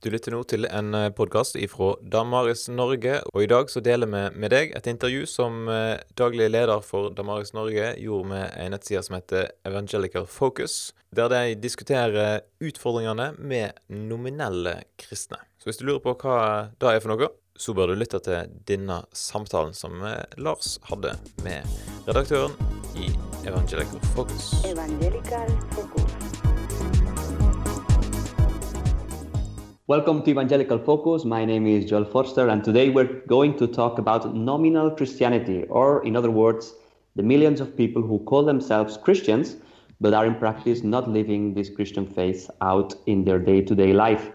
Du lytter nå til en podkast fra Damaris Norge, og i dag så deler vi med deg et intervju som eh, daglig leder for Damaris Norge gjorde med en nettside som heter Evangelical Focus, der de diskuterer utfordringene med nominelle kristne. Så hvis du lurer på hva det er for noe, så bør du lytte til denne samtalen som eh, Lars hadde med redaktøren i Evangelical Focus. Evangelical Focus. Welcome to Evangelical Focus. My name is Joel Forster, and today we're going to talk about nominal Christianity, or in other words, the millions of people who call themselves Christians but are in practice not living this Christian faith out in their day to day life.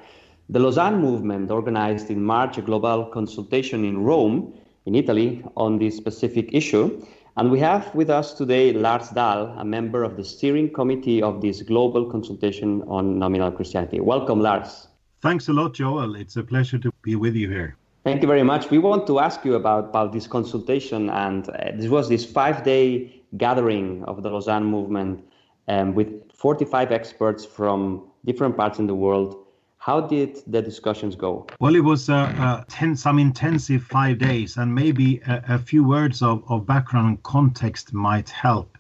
The Lausanne movement organized in March a global consultation in Rome, in Italy, on this specific issue. And we have with us today Lars Dahl, a member of the steering committee of this global consultation on nominal Christianity. Welcome, Lars. Thanks a lot, Joel. It's a pleasure to be with you here. Thank you very much. We want to ask you about, about this consultation, and uh, this was this five day gathering of the Lausanne movement um, with 45 experts from different parts in the world. How did the discussions go? Well, it was uh, uh, ten, some intensive five days, and maybe a, a few words of, of background and context might help.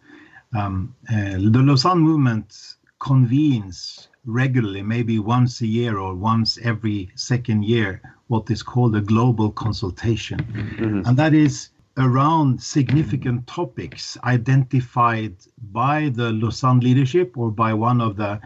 Um, uh, the Lausanne movement convenes regularly, maybe once a year or once every second year, what is called a global consultation. Mm-hmm. And that is around significant topics identified by the Lausanne leadership or by one of the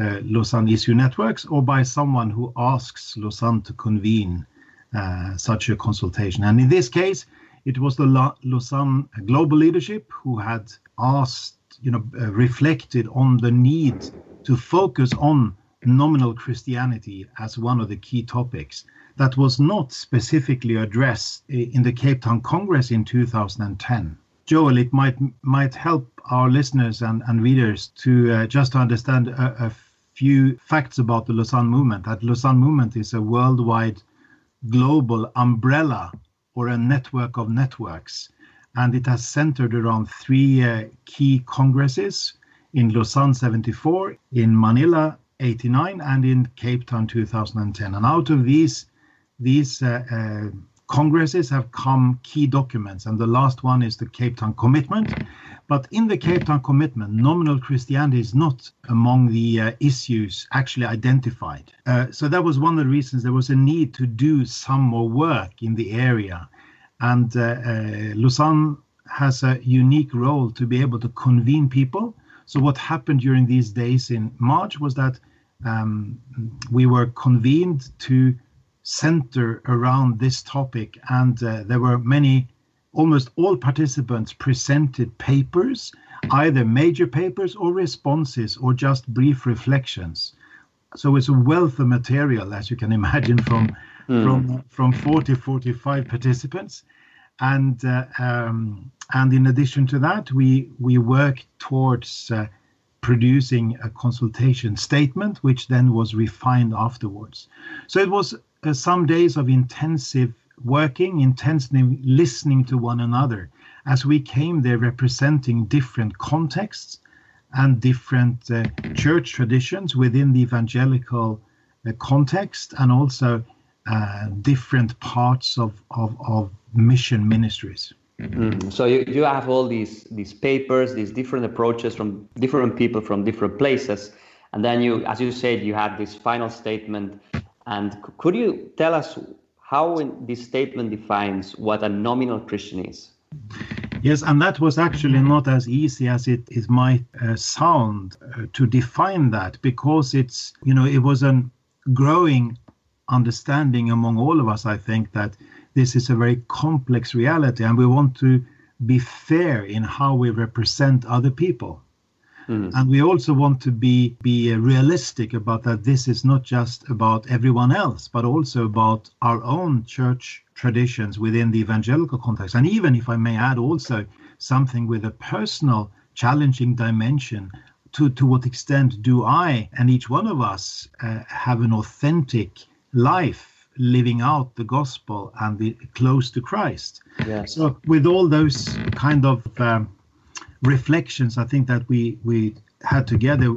uh, Lausanne issue networks or by someone who asks Lausanne to convene uh, such a consultation. And in this case, it was the La- Lausanne global leadership who had asked, you know, uh, reflected on the need to focus on nominal Christianity as one of the key topics that was not specifically addressed in the Cape Town Congress in 2010. Joel, it might might help our listeners and, and readers to uh, just understand a, a few facts about the Lausanne movement. That Lausanne movement is a worldwide global umbrella or a network of networks, and it has centered around three uh, key congresses in Lausanne 74, in Manila 89, and in Cape Town 2010. And out of these, these uh, uh, congresses have come key documents, and the last one is the Cape Town Commitment. But in the Cape Town Commitment, nominal Christianity is not among the uh, issues actually identified. Uh, so that was one of the reasons there was a need to do some more work in the area. And uh, uh Lausanne has a unique role to be able to convene people so what happened during these days in March was that um, we were convened to center around this topic, and uh, there were many, almost all participants presented papers, either major papers or responses or just brief reflections. So it's a wealth of material, as you can imagine, from mm. from from 40, 45 participants, and uh, um, and in addition to that, we we work towards uh, producing a consultation statement, which then was refined afterwards. So it was uh, some days of intensive working, intensely listening to one another, as we came there representing different contexts and different uh, church traditions within the evangelical uh, context, and also uh, different parts of, of, of mission ministries. Mm-hmm. So you, you have all these these papers, these different approaches from different people from different places, and then you, as you said, you have this final statement. And could you tell us how this statement defines what a nominal Christian is? Yes, and that was actually not as easy as it, it might uh, sound uh, to define that because it's you know it was a growing understanding among all of us. I think that this is a very complex reality and we want to be fair in how we represent other people mm. and we also want to be be realistic about that this is not just about everyone else but also about our own church traditions within the evangelical context and even if i may add also something with a personal challenging dimension to to what extent do i and each one of us uh, have an authentic life living out the gospel and the close to Christ. Yes. So with all those kind of um, reflections, I think that we we had together,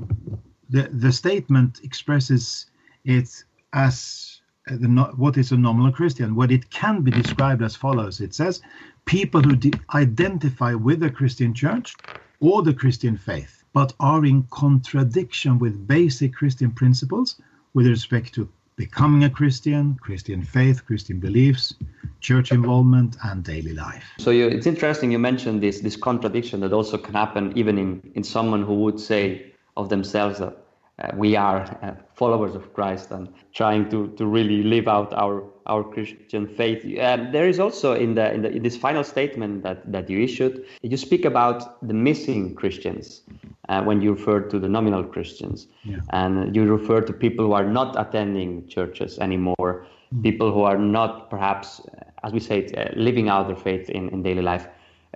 the the statement expresses it as the, what is a nominal Christian? What it can be described as follows it says, people who de- identify with the Christian church or the Christian faith, but are in contradiction with basic Christian principles with respect to becoming a Christian, Christian faith, Christian beliefs, church involvement, and daily life. So you, it's interesting you mentioned this this contradiction that also can happen even in, in someone who would say of themselves that uh, we are uh, followers of Christ and trying to, to really live out our our Christian faith. Um, there is also in the, in the in this final statement that that you issued, you speak about the missing Christians uh, when you refer to the nominal Christians, yeah. and you refer to people who are not attending churches anymore, mm. people who are not perhaps, uh, as we say, uh, living out their faith in, in daily life.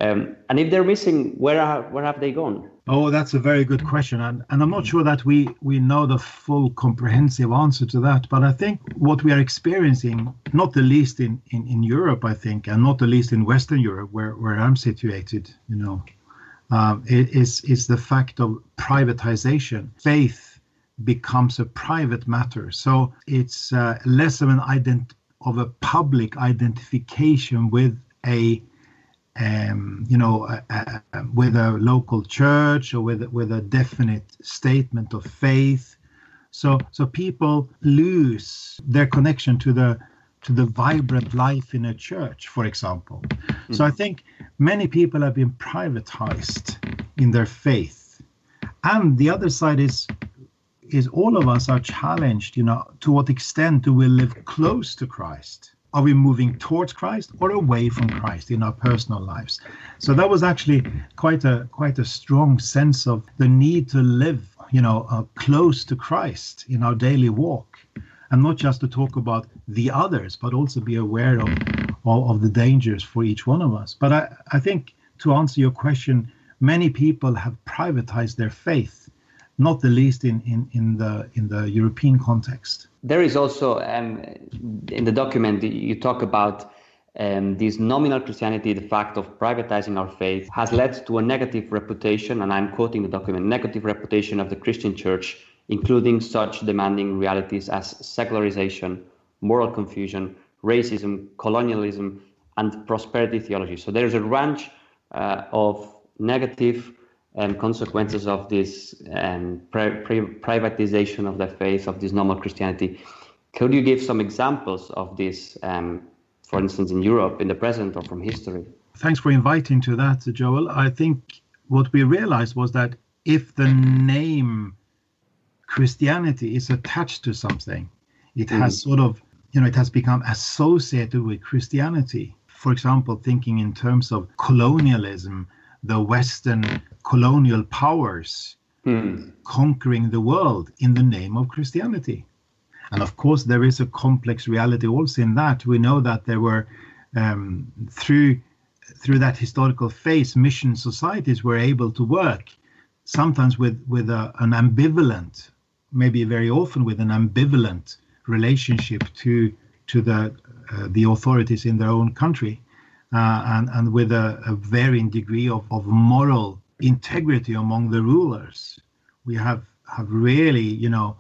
Um, and if they're missing, where are, where have they gone? Oh, that's a very good question, and, and I'm not sure that we we know the full comprehensive answer to that. But I think what we are experiencing, not the least in, in, in Europe, I think, and not the least in Western Europe, where, where I'm situated, you know, uh, is is the fact of privatization. Faith becomes a private matter, so it's uh, less of an ident of a public identification with a um, you know, uh, uh, with a local church or with with a definite statement of faith. So so people lose their connection to the to the vibrant life in a church, for example. Mm-hmm. So I think many people have been privatized in their faith, and the other side is is all of us are challenged. You know, to what extent do we live close to Christ? Are we moving towards Christ or away from Christ in our personal lives? So that was actually quite a quite a strong sense of the need to live, you know, uh, close to Christ in our daily walk, and not just to talk about the others, but also be aware of of, of the dangers for each one of us. But I, I think to answer your question, many people have privatized their faith, not the least in, in, in the in the European context there is also um, in the document you talk about um, this nominal Christianity, the fact of privatizing our faith, has led to a negative reputation, and I'm quoting the document, negative reputation of the Christian church, including such demanding realities as secularization, moral confusion, racism, colonialism, and prosperity theology. So there's a range uh, of negative and consequences of this um, privatization of the faith of this normal Christianity. Could you give some examples of this, um, for instance, in Europe in the present or from history? Thanks for inviting to that, Joel. I think what we realized was that if the name Christianity is attached to something, it mm. has sort of, you know, it has become associated with Christianity. For example, thinking in terms of colonialism, the Western colonial powers mm. conquering the world in the name of Christianity. And of course, there is a complex reality also in that. We know that there were um, through through that historical phase, mission societies were able to work sometimes with with a, an ambivalent, maybe very often with an ambivalent relationship to to the uh, the authorities in their own country, uh, and and with a, a varying degree of, of moral integrity among the rulers. We have have really, you know,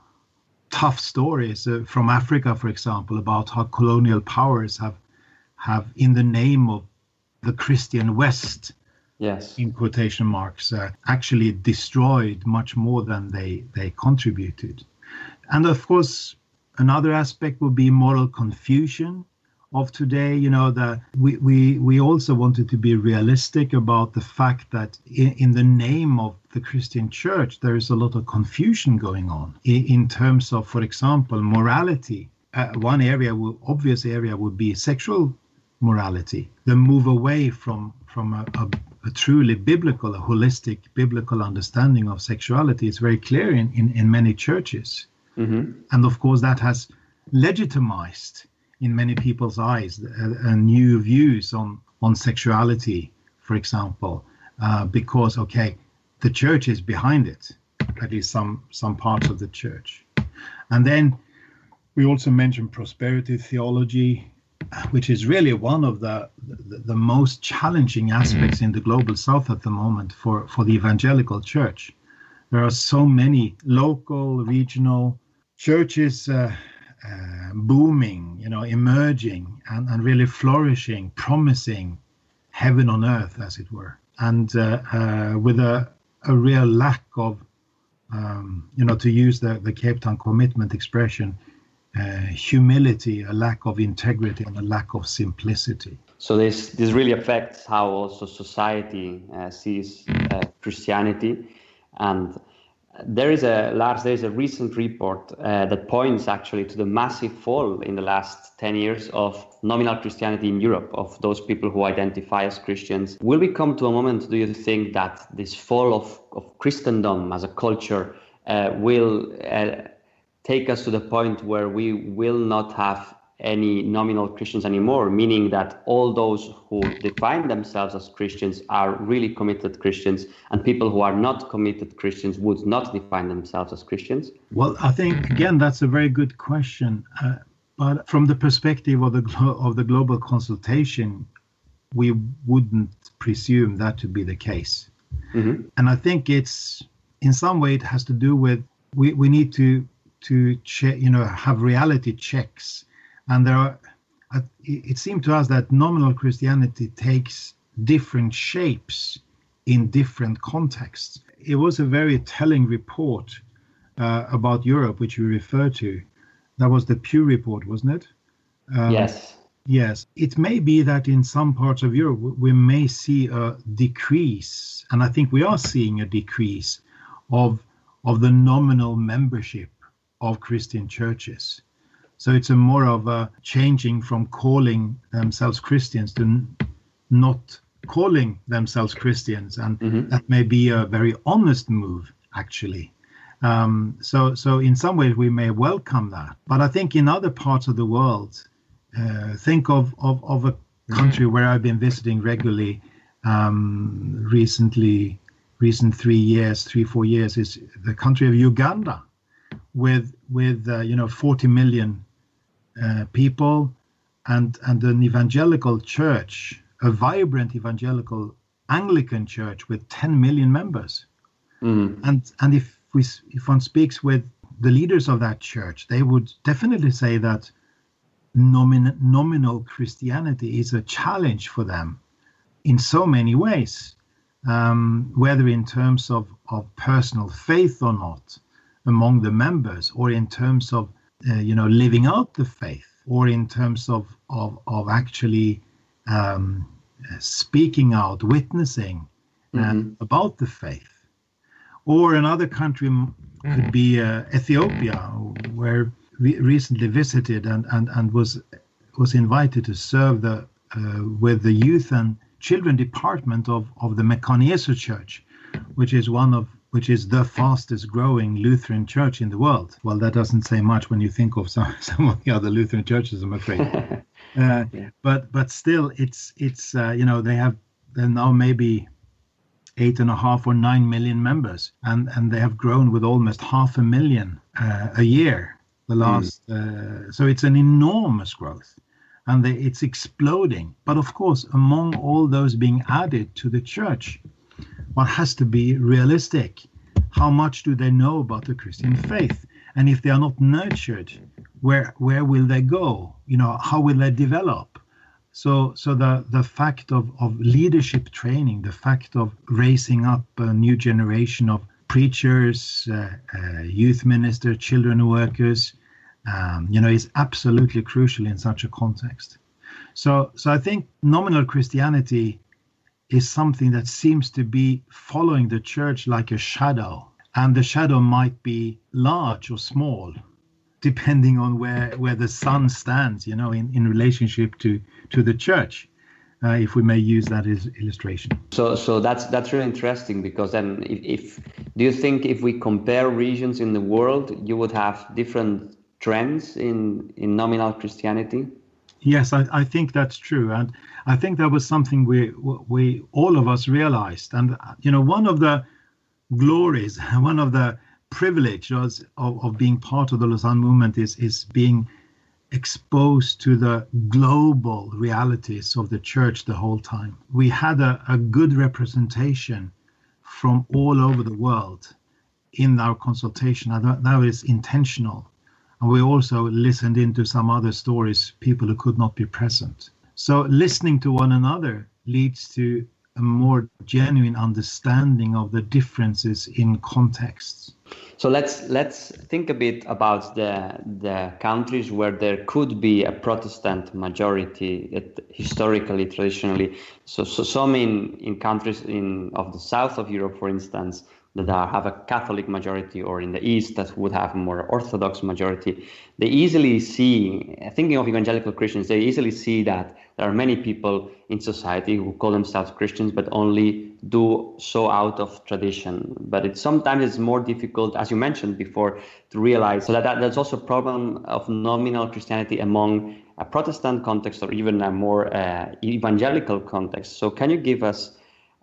tough stories uh, from Africa, for example, about how colonial powers have have, in the name of the Christian West, yes, in quotation marks, uh, actually destroyed much more than they they contributed. And of course, another aspect would be moral confusion of today you know that we, we we also wanted to be realistic about the fact that in, in the name of the christian church there is a lot of confusion going on. In, in terms of for example morality uh, one area will, obvious area would be sexual morality. The move away from from a, a, a truly biblical a holistic biblical understanding of sexuality is very clear in in, in many churches. Mm-hmm. and of course that has legitimized in many people's eyes uh, new views on on sexuality, for example, uh, because okay, the church is behind it, at least some some parts of the church, and then we also mentioned prosperity theology, which is really one of the, the, the most challenging aspects in the global south at the moment for, for the evangelical church. There are so many local, regional churches uh, uh, booming, you know, emerging and, and really flourishing, promising heaven on earth, as it were, and uh, uh, with a, a real lack of, um, you know, to use the, the Cape Town commitment expression, uh, humility, a lack of integrity, and a lack of simplicity. So this this really affects how also society uh, sees uh, Christianity, and there is a Lars, there is a recent report uh, that points actually to the massive fall in the last 10 years of nominal Christianity in Europe, of those people who identify as Christians. Will we come to a moment, do you think, that this fall of, of Christendom as a culture uh, will uh, take us to the point where we will not have any nominal Christians anymore, meaning that all those who define themselves as Christians are really committed Christians, and people who are not committed Christians would not define themselves as Christians? Well, I think again that's a very good question, uh, but from the perspective of the glo- of the global consultation, we wouldn't presume that to be the case, Mm-hmm. and I think it's in some way it has to do with we, we need to to check you know have reality checks and there are uh, it seemed to us that nominal christianity takes different shapes in different contexts it was a very telling report uh, about europe which you referred to that was the pew report wasn't it Um, yes. Yes, it may be that in some parts of Europe we may see a decrease, and I think we are seeing a decrease of of the nominal membership of Christian churches. So it's a more of a changing from calling themselves Christians to n- not calling themselves Christians, and that may be a very honest move, actually. Um, so, so in some ways we may welcome that, but I think in other parts of the world, uh, think of, of, of a country where I've been visiting regularly um, recently, recent three years, three, four years, is the country of Uganda with, with uh, you know, 40 million uh, people and, and an evangelical church, a vibrant evangelical Anglican church with 10 million members Mm. and and if we if one speaks with the leaders of that church they would definitely say that nomin, nominal christianity is a challenge for them in so many ways um, whether in terms of, of personal faith or not among the members or in terms of uh, you know living out the faith or in terms of of, of actually um, speaking out witnessing uh, about the faith. Or another country could be uh, Ethiopia, where we recently visited and, and, and was was invited to serve the uh, with the youth and children department of, of the Mekane Church, which is one of which is the fastest growing Lutheran church in the world. Well, that doesn't say much when you think of some, some of the other Lutheran churches, I'm afraid. uh, But but still, it's it's uh, you know they have they're now maybe eight and a half or nine million members, and and they have grown with almost half a million uh, a year. The last, uh, so it's an enormous growth, and they, it's exploding. But of course, among all those being added to the church, one has to be realistic. How much do they know about the Christian faith? And if they are not nurtured, where where will they go? You know, how will they develop? So, so the, the fact of, of leadership training, the fact of raising up a new generation of preachers, uh, uh, youth ministers, children workers, um, you know, is absolutely crucial in such a context. So, so I think nominal Christianity is something that seems to be following the church like a shadow, and the shadow might be large or small, depending on where where the sun stands, you know, in, in relationship to to the church, uh, if we may use that as illustration. So, so that's that's really interesting because then, if, if do you think if we compare regions in the world, you would have different trends in in nominal Christianity? Yes, I, I think that's true, and I think that was something we we all of us realized, and you know, one of the glories, one of the privileges of, of being part of the Lausanne movement is is being exposed to the global realities of the church the whole time. We had a, a good representation from all over the world in our consultation. That, that is intentional. And we also listened into some other stories, people who could not be present. So listening to one another leads to a more genuine understanding of the differences in contexts. So let's let's think a bit about the the countries where there could be a Protestant majority it, historically, traditionally. So, so some in, in countries in of the south of Europe, for instance, that have a Catholic majority, or in the East that would have a more Orthodox majority, they easily see, thinking of evangelical Christians, they easily see that there are many people in society who call themselves Christians, but only do so out of tradition. But it sometimes it's more difficult, as you mentioned before, to realize. So that, that that's also a problem of nominal Christianity among a Protestant context or even a more uh, evangelical context. So can you give us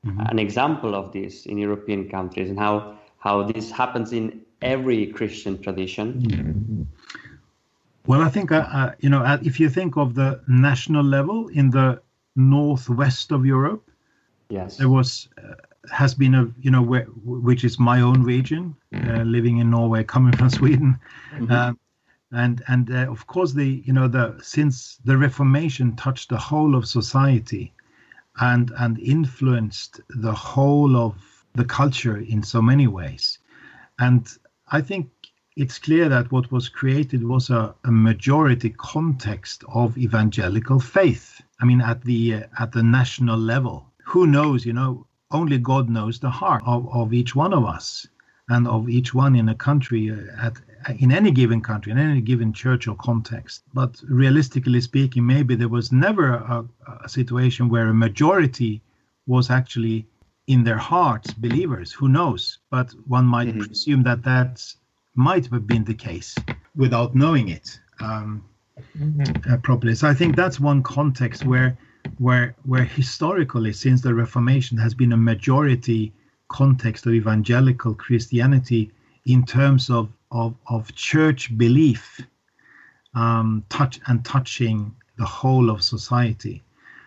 mm-hmm. an example of this in European countries and how how this happens in every Christian tradition? Mm-hmm. Well, I think uh, uh, you know uh, if you think of the national level in the northwest of Europe, yes, there was uh, has been a you know where, which is my own region, mm-hmm. living in Norway, coming from Sweden. Mm-hmm. Um, and and uh, of course the you know the since the reformation touched the whole of society and and influenced the whole of the culture in so many ways. And I think it's clear that what was created was a, a majority context of evangelical faith. I mean, at the uh, at the national level, who knows? You know, only God knows the heart of, of each one of us and of each one in a country uh, at in any given country in any given church or context but realistically speaking maybe there was never a, a situation where a majority was actually in their hearts believers who knows but one might mm-hmm. presume that that might have been the case without knowing it um, mm-hmm. uh, properly so i think that's one context where where where historically since the reformation has been a majority context of evangelical Christianity in terms of, of, of church belief um, touch and touching the whole of society.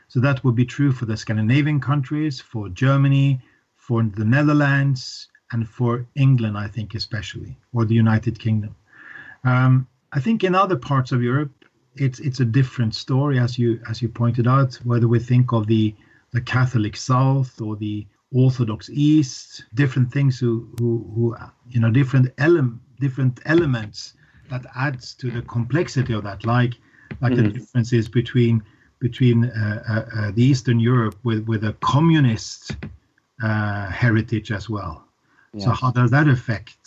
So that would be true for the Scandinavian countries, for Germany, for the Netherlands, and for England, I think, especially, or the United Kingdom. Um, I think in other parts of Europe, it's it's a different story, as you as you pointed out. Whether we think of the the Catholic South or the Orthodox East, different things who, who, who you know, different ele- different elements that adds to the complexity of that, like like mm-hmm. the differences between between uh, uh, uh, the Eastern Europe with with a communist uh, heritage as well. Yes. So how does that affect?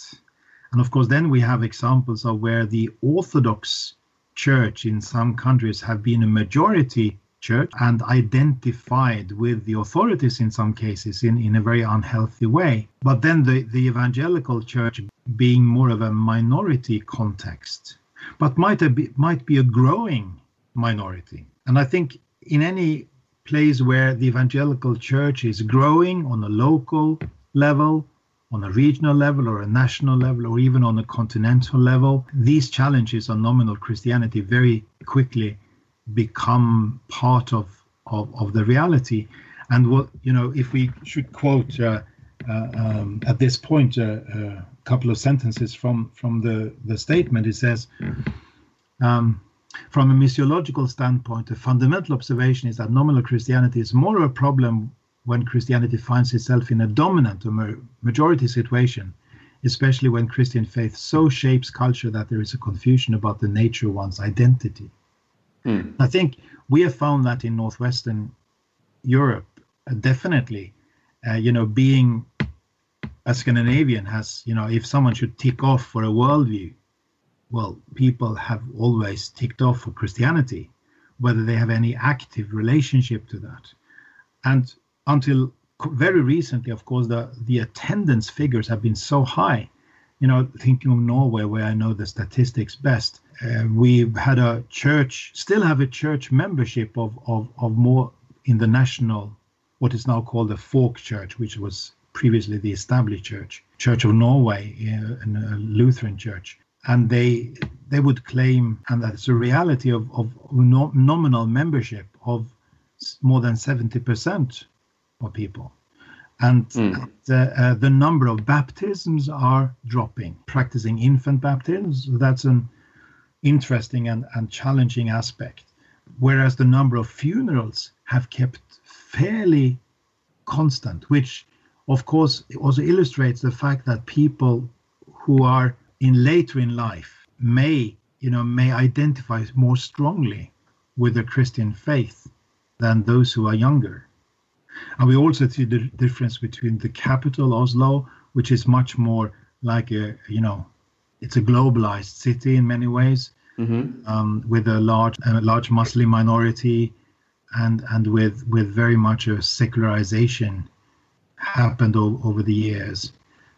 And of course, then we have examples of where the Orthodox Church in some countries have been a majority church and identified with the authorities in some cases in, in a very unhealthy way. But then the, the evangelical church being more of a minority context, but might, be, might be a growing minority. And I think in any place where the evangelical church is growing on a local level, on a regional level or a national level or even on a continental level, these challenges on nominal Christianity very quickly become part of, of, of the reality. And what, you know, if we should quote uh, uh, um, at this point uh, a couple of sentences from, from the, the statement, it says, um, from a missiological standpoint, a fundamental observation is that nominal Christianity is more of a problem when Christianity finds itself in a dominant or majority situation, especially when Christian faith so shapes culture that there is a confusion about the nature of one's identity. Mm. I think we have found that in northwestern Europe, uh, definitely. Uh, you know, being a Scandinavian has, you know, if someone should tick off for a worldview, well, people have always ticked off for Christianity, whether they have any active relationship to that. And until very recently, of course, the, the attendance figures have been so high. You know, thinking of Norway, where I know the statistics best, uh, we had a church, still have a church membership of, of, of more in the national, what is now called the folk church, which was previously the established church, Church of Norway, uh, a Lutheran church. And they they would claim, and that's a reality of, of no, nominal membership of more than 70% of people. And mm. the, uh, the number of baptisms are dropping. Practicing infant baptisms, that's an interesting and, and challenging aspect. Whereas the number of funerals have kept fairly constant, which of course it also illustrates the fact that people who are in later in life may you know may identify more strongly with the Christian faith than those who are younger. And we also see the difference between the capital Oslo, which is much more like a you know it's a globalized city in many ways, mm-hmm. um, with a large a large Muslim minority, and and with with very much a secularization happened over the years.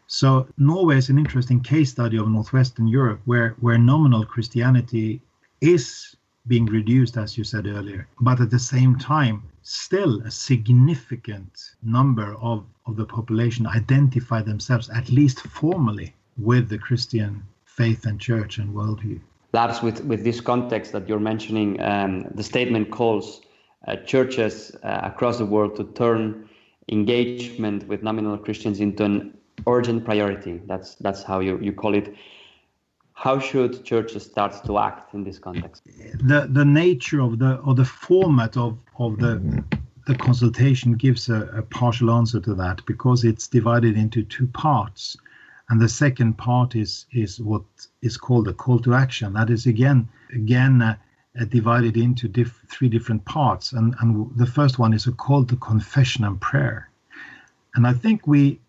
So Norway is an interesting case study of northwestern Europe, where where nominal Christianity is being reduced, as you said earlier, but at the same time, still a significant number of, of the population identify themselves, at least formally, with the Christian faith and church and worldview. Lars, with, with this context that you're mentioning, um, the statement calls uh, churches uh, across the world to turn engagement with nominal Christians into an urgent priority. That's that's how you, you call it. How should churches start to act in this context? The the nature of the or the format of of the the consultation gives a, a partial answer to that because it's divided into two parts and the second part is is what is called a call to action that is again again uh, Uh, divided into diff- three different parts. And and the first one is a call to confession and prayer. And i think we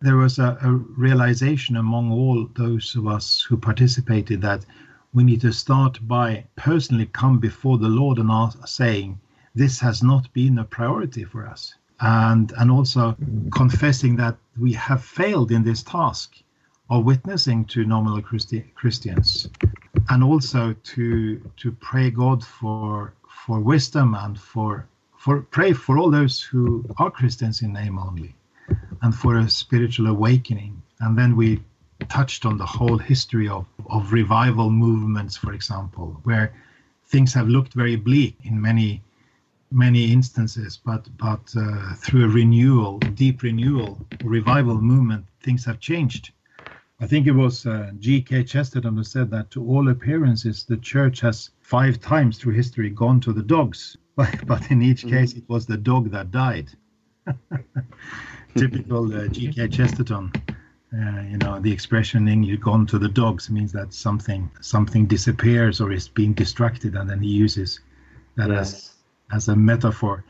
there was a, a realization among all those of us who participated that we need to start by personally come before the lord and ask, saying this has not been a priority for us. And and also mm-hmm. confessing that we have failed in this task of witnessing to nominal Christi- Christians, and also to to pray God for for wisdom and for for pray for all those who are Christians in name only, and for a spiritual awakening. And then we touched on the whole history of of revival movements, for example, where things have looked very bleak in many many instances, but but uh, through a renewal, deep renewal, revival movement, things have changed I think it was uh, G.K. Chesterton who said that to all appearances, the church has five times through history gone to the dogs, but, but in each case, it was the dog that died. Typical uh, G.K. Chesterton. Uh, you know, the expression in you "gone to the dogs" means that something something disappears or is being distracted, and then he uses that yes. as as a metaphor.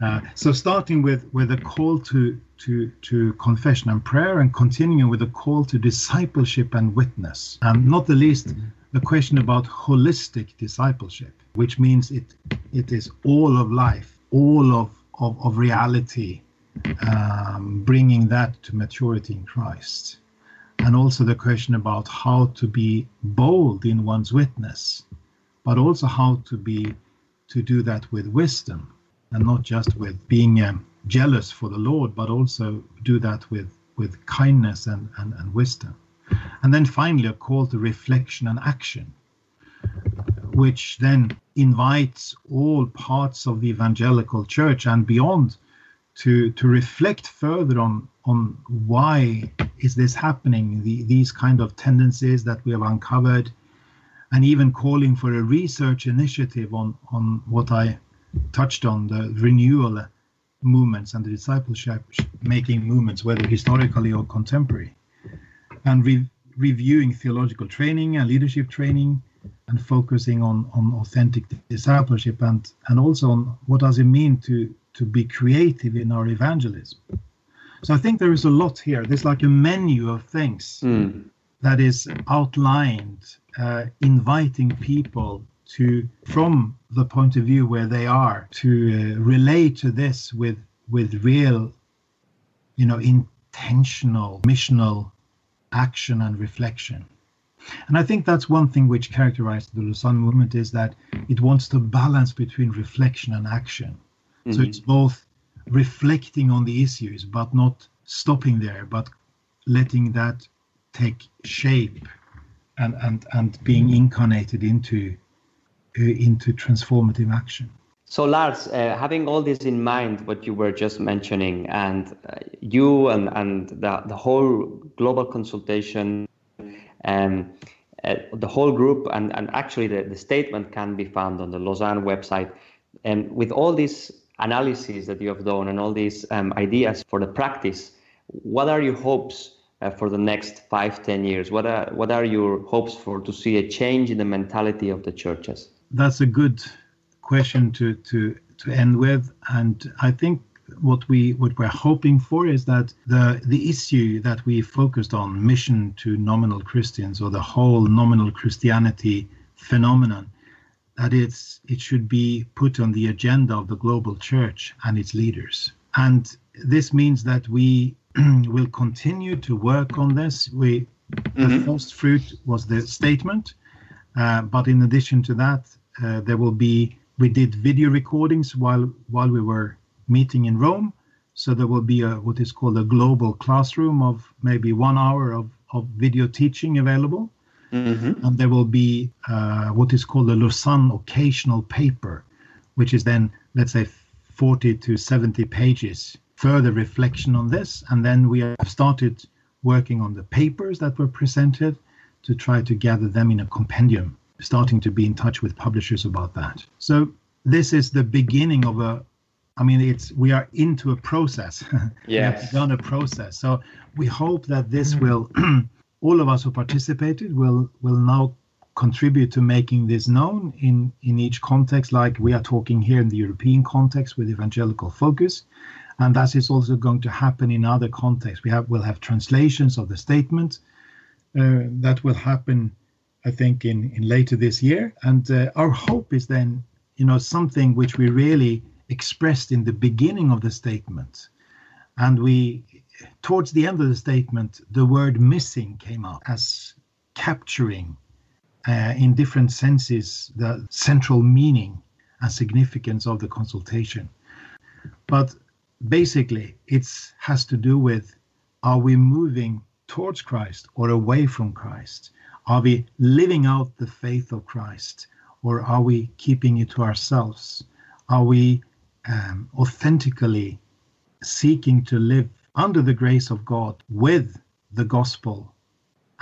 Uh, so starting with with a call to to to confession and prayer, and continuing with a call to discipleship and witness, and not the least mm-hmm. the question about holistic discipleship, which means it it is all of life, all of of, of reality, um, bringing that to maturity in Christ, and also the question about how to be bold in one's witness, but also how to be to do that with wisdom and not just with being um, jealous for the Lord, but also do that with, with kindness and, and, and wisdom. And then finally, a call to reflection and action, which then invites all parts of the evangelical church and beyond to, to reflect further on, on why is this happening, the, these kind of tendencies that we have uncovered, and even calling for a research initiative on, on what I touched on, the renewal movements and the discipleship making movements, whether historically or contemporary, and re- reviewing theological training and leadership training and focusing on, on authentic discipleship and, and also on what does it mean to, to be creative in our evangelism. So I think there is a lot here. There's like a menu of things mm. That is outlined uh, inviting people to, from the point of view where they are, to uh, relate to this with with real, you know, intentional, missional action and reflection. And I think that's one thing which characterized the Lausanne movement is that it wants to balance between reflection and action. Mm-hmm. So it's both reflecting on the issues, but not stopping there, but letting that take shape and and and being incarnated into uh, into transformative action. So, Lars, uh, having all this in mind, what you were just mentioning, and uh, you and, and the, the whole global consultation, um, uh, the whole group, and, and actually the, the statement can be found on the Lausanne website. And with all these analyses that you have done and all these um, ideas for the practice, what are your hopes uh, for the next five, ten years? What are what are your hopes for to see a change in the mentality of the churches? That's a good question to to to end with, and I think what we what we're hoping for is that the the issue that we focused on mission to nominal Christians or the whole nominal Christianity phenomenon that it's it should be put on the agenda of the global church and its leaders and this means that we will continue to work on this we mm-hmm. the first fruit was the statement uh, but in addition to that uh, there will be we did video recordings while while we were meeting in Rome. So there will be a what is called a global classroom of maybe one hour of, of video teaching available. Mm-hmm. And there will be uh, what is called a Lausanne occasional paper, which is then, let's say, 40 to 70 pages further reflection on this. And then we have started working on the papers that were presented to try to gather them in a compendium, starting to be in touch with publishers about that. So this is the beginning of a I mean, it's we are into a process. Yeah, done a process. So we hope that this mm. will, all of us who participated will will now contribute to making this known in in each context. Like we are talking here in the European context with evangelical focus, and that is also going to happen in other contexts. We have will have translations of the statement uh, that will happen, I think, in in later this year. And uh, our hope is then, you know, something which we really expressed in the beginning of the statement. And we, towards the end of the statement, the word missing came up as capturing uh, in different senses the central meaning and significance of the consultation. But basically, it has to do with are we moving towards Christ or away from Christ? Are we living out the faith of Christ or are we keeping it to ourselves? Are we um, authentically seeking to live under the grace of God with the gospel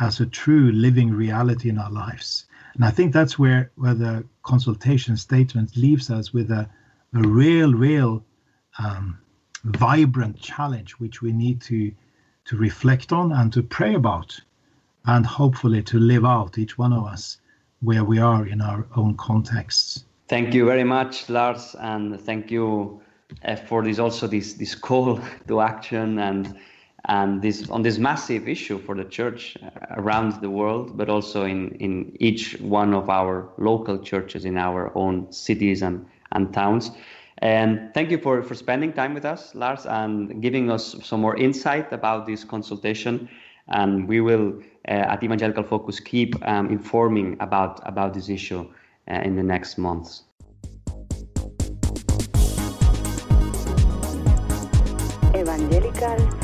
as a true living reality in our lives. And I think that's where, where the consultation statement leaves us with a, a real, real um, vibrant challenge, which we need to, to reflect on and to pray about, and hopefully to live out, each one of us, where we are in our own contexts. Thank you very much, Lars, and thank you uh, for this also this this call to action and and this on this massive issue for the church uh, around the world, but also in in each one of our local churches in our own cities and and towns. And thank you for for spending time with us, Lars, and giving us some more insight about this consultation. And we will uh, at Evangelical Focus keep um, informing about about this issue uh, in the next months. Evangelical.